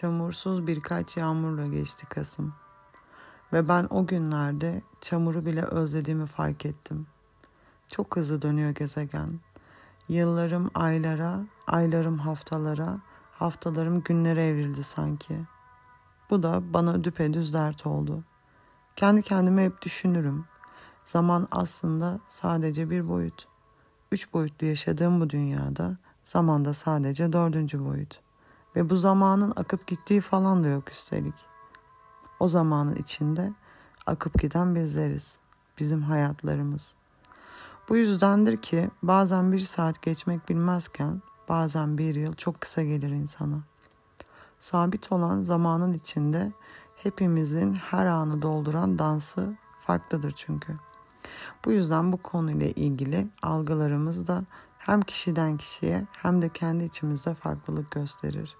Çamursuz birkaç yağmurla geçti Kasım. Ve ben o günlerde çamuru bile özlediğimi fark ettim. Çok hızlı dönüyor gezegen. Yıllarım aylara, aylarım haftalara, haftalarım günlere evrildi sanki. Bu da bana düpedüz dert oldu. Kendi kendime hep düşünürüm. Zaman aslında sadece bir boyut. Üç boyutlu yaşadığım bu dünyada zaman da sadece dördüncü boyut. Ve bu zamanın akıp gittiği falan da yok üstelik. O zamanın içinde akıp giden bizleriz. Bizim hayatlarımız. Bu yüzdendir ki bazen bir saat geçmek bilmezken bazen bir yıl çok kısa gelir insana. Sabit olan zamanın içinde hepimizin her anı dolduran dansı farklıdır çünkü. Bu yüzden bu konuyla ilgili algılarımız da hem kişiden kişiye hem de kendi içimizde farklılık gösterir.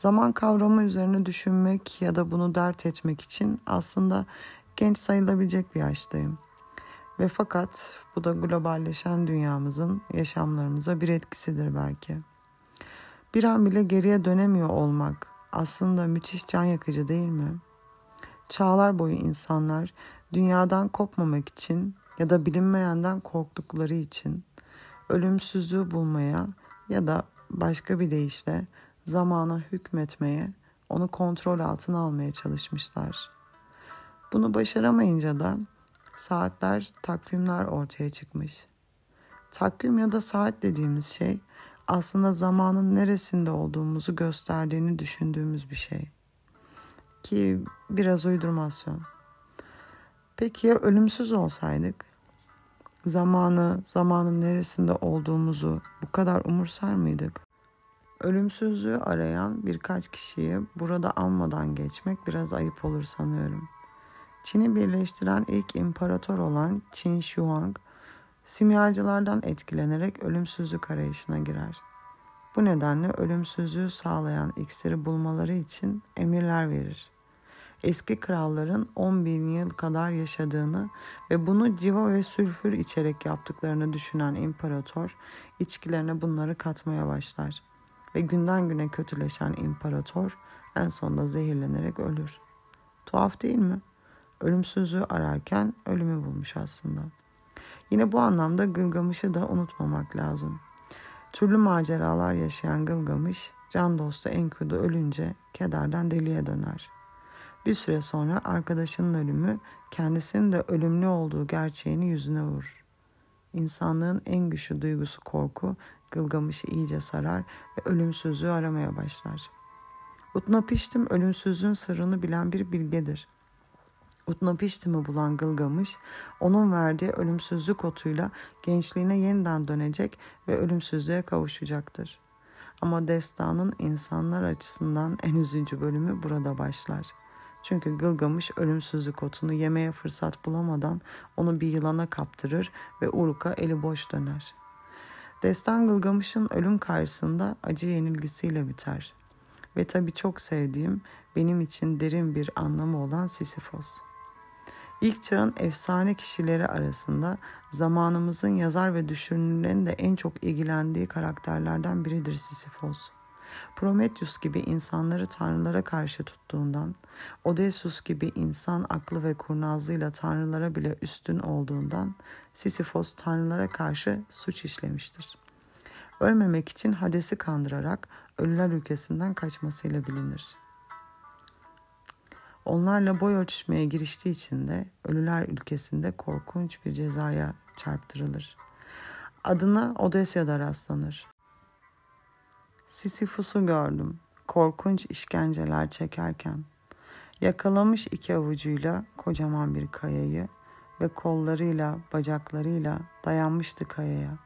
Zaman kavramı üzerine düşünmek ya da bunu dert etmek için aslında genç sayılabilecek bir yaştayım. Ve fakat bu da globalleşen dünyamızın yaşamlarımıza bir etkisidir belki. Bir an bile geriye dönemiyor olmak aslında müthiş can yakıcı değil mi? Çağlar boyu insanlar dünyadan kopmamak için ya da bilinmeyenden korktukları için ölümsüzlüğü bulmaya ya da başka bir deyişle zamana hükmetmeye, onu kontrol altına almaya çalışmışlar. Bunu başaramayınca da saatler, takvimler ortaya çıkmış. Takvim ya da saat dediğimiz şey aslında zamanın neresinde olduğumuzu gösterdiğini düşündüğümüz bir şey. Ki biraz uydurmasyon. Peki ya ölümsüz olsaydık? Zamanı, zamanın neresinde olduğumuzu bu kadar umursar mıydık? Ölümsüzlüğü arayan birkaç kişiyi burada anmadan geçmek biraz ayıp olur sanıyorum. Çin'i birleştiren ilk imparator olan Qin Huang, simyacılardan etkilenerek ölümsüzlük arayışına girer. Bu nedenle ölümsüzlüğü sağlayan iksiri bulmaları için emirler verir. Eski kralların 10 bin yıl kadar yaşadığını ve bunu civa ve sülfür içerek yaptıklarını düşünen imparator içkilerine bunları katmaya başlar ve günden güne kötüleşen imparator en sonunda zehirlenerek ölür. Tuhaf değil mi? Ölümsüzlüğü ararken ölümü bulmuş aslında. Yine bu anlamda Gılgamış'ı da unutmamak lazım. Türlü maceralar yaşayan Gılgamış, can dostu Enkudu ölünce kederden deliye döner. Bir süre sonra arkadaşının ölümü kendisinin de ölümlü olduğu gerçeğini yüzüne vurur. İnsanlığın en güçlü duygusu korku Gılgamış'ı iyice sarar ve ölümsüzlüğü aramaya başlar. Utnapiştim ölümsüzlüğün sırrını bilen bir bilgedir. Utnapiştim'i bulan Gılgamış, onun verdiği ölümsüzlük otuyla gençliğine yeniden dönecek ve ölümsüzlüğe kavuşacaktır. Ama destanın insanlar açısından en üzücü bölümü burada başlar. Çünkü Gılgamış ölümsüzlük otunu yemeye fırsat bulamadan onu bir yılana kaptırır ve Uruk'a eli boş döner. Destan Gılgamış'ın ölüm karşısında acı yenilgisiyle biter. Ve tabii çok sevdiğim, benim için derin bir anlamı olan Sisyphos. İlk çağın efsane kişileri arasında zamanımızın yazar ve düşünürlerin de en çok ilgilendiği karakterlerden biridir Sisyphos. Prometheus gibi insanları tanrılara karşı tuttuğundan, Odysseus gibi insan aklı ve kurnazlığıyla tanrılara bile üstün olduğundan Sisyphos tanrılara karşı suç işlemiştir. Ölmemek için Hades'i kandırarak ölüler ülkesinden kaçmasıyla bilinir. Onlarla boy ölçüşmeye giriştiği için de ölüler ülkesinde korkunç bir cezaya çarptırılır. Adına Odesya'da rastlanır. Sisyphus'u gördüm. Korkunç işkenceler çekerken. Yakalamış iki avucuyla kocaman bir kayayı ve kollarıyla, bacaklarıyla dayanmıştı kayaya.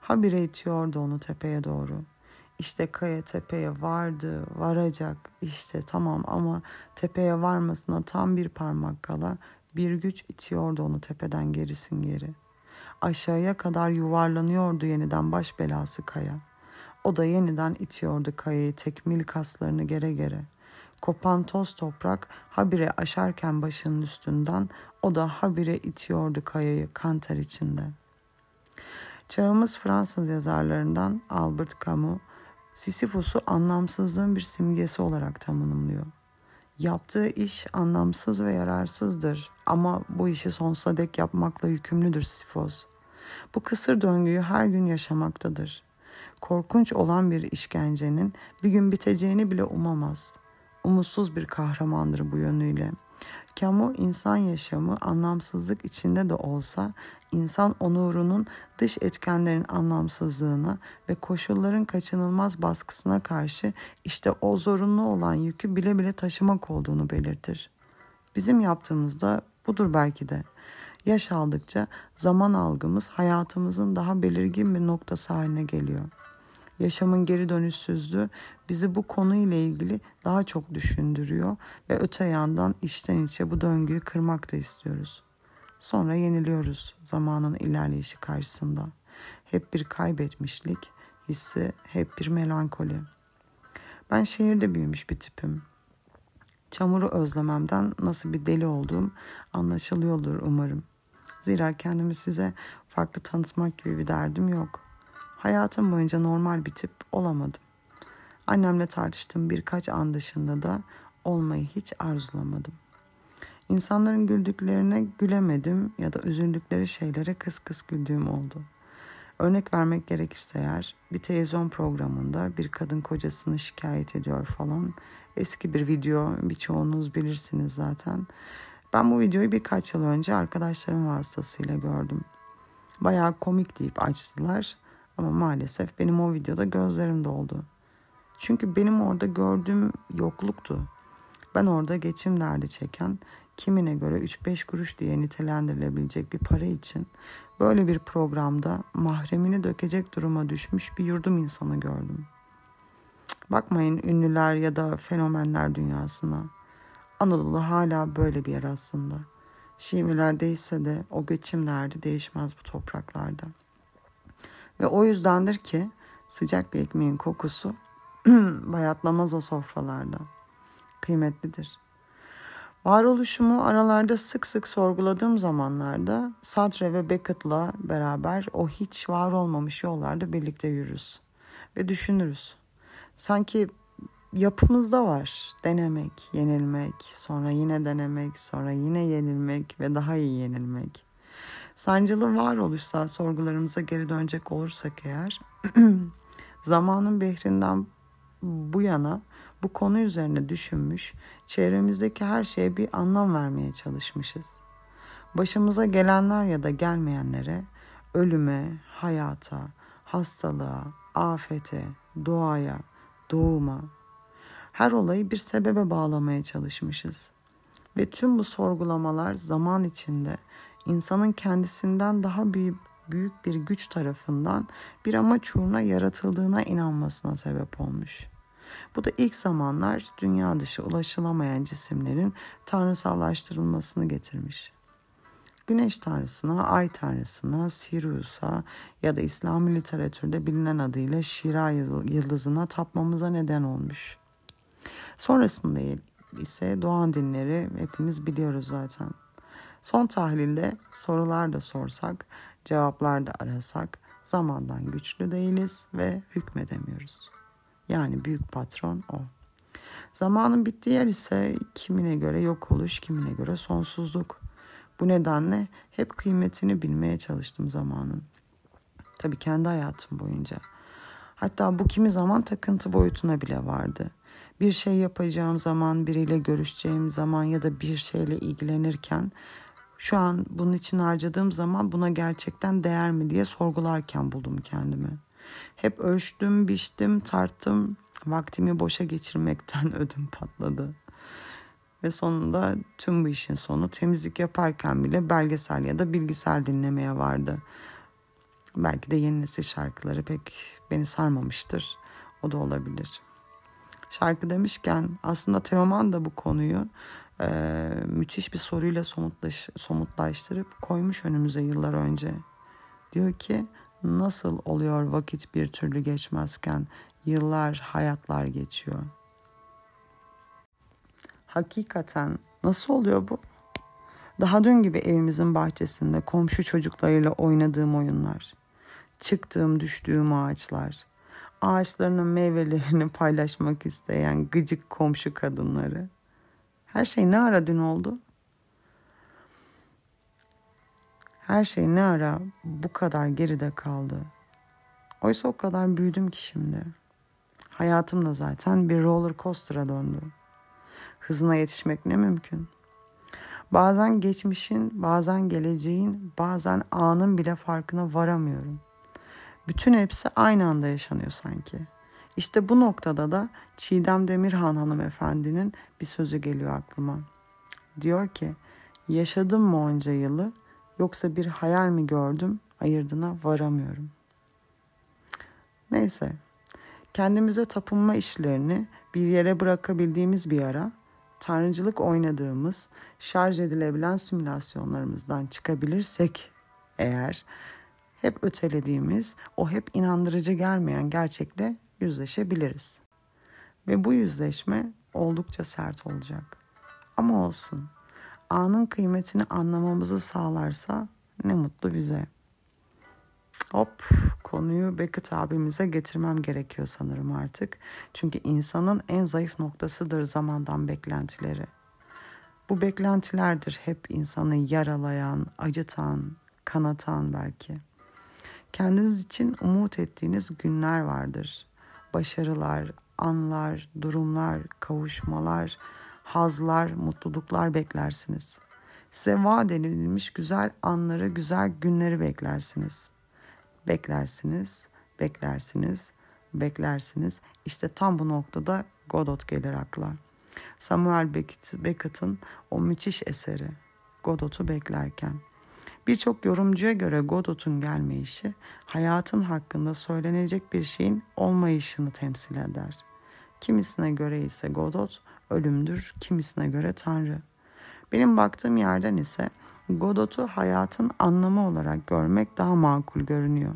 Habire itiyordu onu tepeye doğru. İşte kaya tepeye vardı, varacak. İşte tamam ama tepeye varmasına tam bir parmak kala bir güç itiyordu onu tepeden gerisin geri. Aşağıya kadar yuvarlanıyordu yeniden baş belası kaya. O da yeniden itiyordu kayayı tekmil kaslarını gere gere. Kopan toz toprak habire aşarken başının üstünden o da habire itiyordu kayayı kanter içinde. Çağımız Fransız yazarlarından Albert Camus, Sisyphos'u anlamsızlığın bir simgesi olarak tanımlıyor. Yaptığı iş anlamsız ve yararsızdır ama bu işi sonsuza dek yapmakla yükümlüdür Sisyphos. Bu kısır döngüyü her gün yaşamaktadır. Korkunç olan bir işkencenin bir gün biteceğini bile umamaz. Umutsuz bir kahramandır bu yönüyle. Kamu insan yaşamı anlamsızlık içinde de olsa insan onurunun dış etkenlerin anlamsızlığına ve koşulların kaçınılmaz baskısına karşı işte o zorunlu olan yükü bile bile taşımak olduğunu belirtir. Bizim yaptığımızda budur belki de. Yaş aldıkça zaman algımız hayatımızın daha belirgin bir noktası haline geliyor. Yaşamın geri dönüşsüzlüğü bizi bu konuyla ilgili daha çok düşündürüyor ve öte yandan içten içe bu döngüyü kırmak da istiyoruz. Sonra yeniliyoruz zamanın ilerleyişi karşısında. Hep bir kaybetmişlik hissi, hep bir melankoli. Ben şehirde büyümüş bir tipim. Çamuru özlememden nasıl bir deli olduğum anlaşılıyordur umarım. Zira kendimi size farklı tanıtmak gibi bir derdim yok. Hayatım boyunca normal bir tip olamadım. Annemle tartıştığım birkaç an dışında da olmayı hiç arzulamadım. İnsanların güldüklerine gülemedim ya da üzüldükleri şeylere kıs kıs güldüğüm oldu. Örnek vermek gerekirse eğer bir televizyon programında bir kadın kocasını şikayet ediyor falan. Eski bir video birçoğunuz bilirsiniz zaten. Ben bu videoyu birkaç yıl önce arkadaşlarım vasıtasıyla gördüm. Bayağı komik deyip açtılar ama maalesef benim o videoda gözlerim doldu. Çünkü benim orada gördüğüm yokluktu. Ben orada geçim derdi çeken, kimine göre 3-5 kuruş diye nitelendirilebilecek bir para için böyle bir programda mahremini dökecek duruma düşmüş bir yurdum insanı gördüm. Bakmayın ünlüler ya da fenomenler dünyasına. Anadolu hala böyle bir yer aslında. Şiveler değişse de o geçim derdi değişmez bu topraklarda. Ve o yüzdendir ki sıcak bir ekmeğin kokusu bayatlamaz o sofralarda. Kıymetlidir. Varoluşumu aralarda sık sık sorguladığım zamanlarda Sadre ve Beckett'la beraber o hiç var olmamış yollarda birlikte yürürüz ve düşünürüz. Sanki yapımızda var denemek, yenilmek, sonra yine denemek, sonra yine yenilmek ve daha iyi yenilmek. Sancılı varoluşsal sorgularımıza geri dönecek olursak eğer zamanın behrinden bu yana bu konu üzerine düşünmüş, çevremizdeki her şeye bir anlam vermeye çalışmışız. Başımıza gelenler ya da gelmeyenlere, ölüme, hayata, hastalığa, afete, doğaya, doğuma, her olayı bir sebebe bağlamaya çalışmışız. Ve tüm bu sorgulamalar zaman içinde insanın kendisinden daha büyük büyük bir güç tarafından bir amaç uğruna yaratıldığına inanmasına sebep olmuş. Bu da ilk zamanlar dünya dışı ulaşılamayan cisimlerin tanrısallaştırılmasını getirmiş. Güneş tanrısına, ay tanrısına, Sirius'a ya da İslami literatürde bilinen adıyla Şira yıldızına tapmamıza neden olmuş. Sonrasında ise doğan dinleri hepimiz biliyoruz zaten. Son tahlilde sorular da sorsak, cevaplar da arasak zamandan güçlü değiliz ve hükmedemiyoruz. Yani büyük patron o. Zamanın bittiği yer ise kimine göre yok oluş, kimine göre sonsuzluk. Bu nedenle hep kıymetini bilmeye çalıştım zamanın. Tabii kendi hayatım boyunca. Hatta bu kimi zaman takıntı boyutuna bile vardı. Bir şey yapacağım zaman, biriyle görüşeceğim zaman ya da bir şeyle ilgilenirken şu an bunun için harcadığım zaman buna gerçekten değer mi diye sorgularken buldum kendimi. Hep ölçtüm, biçtim, tarttım. Vaktimi boşa geçirmekten ödüm patladı. Ve sonunda tüm bu işin sonu temizlik yaparken bile belgesel ya da bilgisel dinlemeye vardı. Belki de yeni nesil şarkıları pek beni sarmamıştır. O da olabilir. Şarkı demişken aslında Teoman da bu konuyu e, müthiş bir soruyla somutlaş, somutlaştırıp koymuş önümüze yıllar önce. Diyor ki nasıl oluyor vakit bir türlü geçmezken yıllar hayatlar geçiyor. Hakikaten nasıl oluyor bu? Daha dün gibi evimizin bahçesinde komşu çocuklarıyla oynadığım oyunlar, çıktığım düştüğüm ağaçlar, ağaçlarının meyvelerini paylaşmak isteyen gıcık komşu kadınları. Her şey ne ara dün oldu? Her şey ne ara bu kadar geride kaldı? Oysa o kadar büyüdüm ki şimdi. Hayatım da zaten bir roller coaster'a döndü. Hızına yetişmek ne mümkün? Bazen geçmişin, bazen geleceğin, bazen anın bile farkına varamıyorum. Bütün hepsi aynı anda yaşanıyor sanki. İşte bu noktada da Çiğdem Demirhan hanımefendinin bir sözü geliyor aklıma. Diyor ki, yaşadım mı onca yılı yoksa bir hayal mi gördüm ayırdına varamıyorum. Neyse, kendimize tapınma işlerini bir yere bırakabildiğimiz bir ara tanrıcılık oynadığımız şarj edilebilen simülasyonlarımızdan çıkabilirsek eğer hep ötelediğimiz o hep inandırıcı gelmeyen gerçekle yüzleşebiliriz. Ve bu yüzleşme oldukça sert olacak. Ama olsun. Anın kıymetini anlamamızı sağlarsa ne mutlu bize. Hop konuyu Beckett abimize getirmem gerekiyor sanırım artık. Çünkü insanın en zayıf noktasıdır zamandan beklentileri. Bu beklentilerdir hep insanı yaralayan, acıtan, kanatan belki. Kendiniz için umut ettiğiniz günler vardır. Başarılar, anlar, durumlar, kavuşmalar, hazlar, mutluluklar beklersiniz. Size vaat edilmiş güzel anları, güzel günleri beklersiniz. Beklersiniz, beklersiniz, beklersiniz. İşte tam bu noktada Godot gelir akla. Samuel Beckett'in o müthiş eseri Godot'u beklerken. Birçok yorumcuya göre Godot'un gelmeyişi hayatın hakkında söylenecek bir şeyin olmayışını temsil eder. Kimisine göre ise Godot ölümdür, kimisine göre Tanrı. Benim baktığım yerden ise Godot'u hayatın anlamı olarak görmek daha makul görünüyor.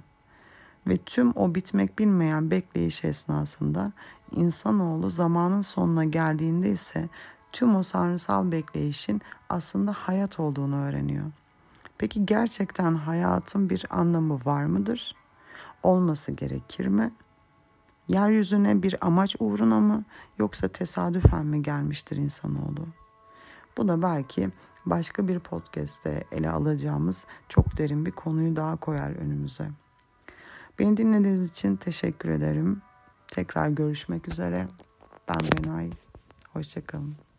Ve tüm o bitmek bilmeyen bekleyiş esnasında insanoğlu zamanın sonuna geldiğinde ise tüm o tanrısal bekleyişin aslında hayat olduğunu öğreniyor. Peki gerçekten hayatın bir anlamı var mıdır? Olması gerekir mi? Yeryüzüne bir amaç uğruna mı yoksa tesadüfen mi gelmiştir insanoğlu? Bu da belki başka bir podcast'te ele alacağımız çok derin bir konuyu daha koyar önümüze. Beni dinlediğiniz için teşekkür ederim. Tekrar görüşmek üzere. Ben Benay. Hoşçakalın.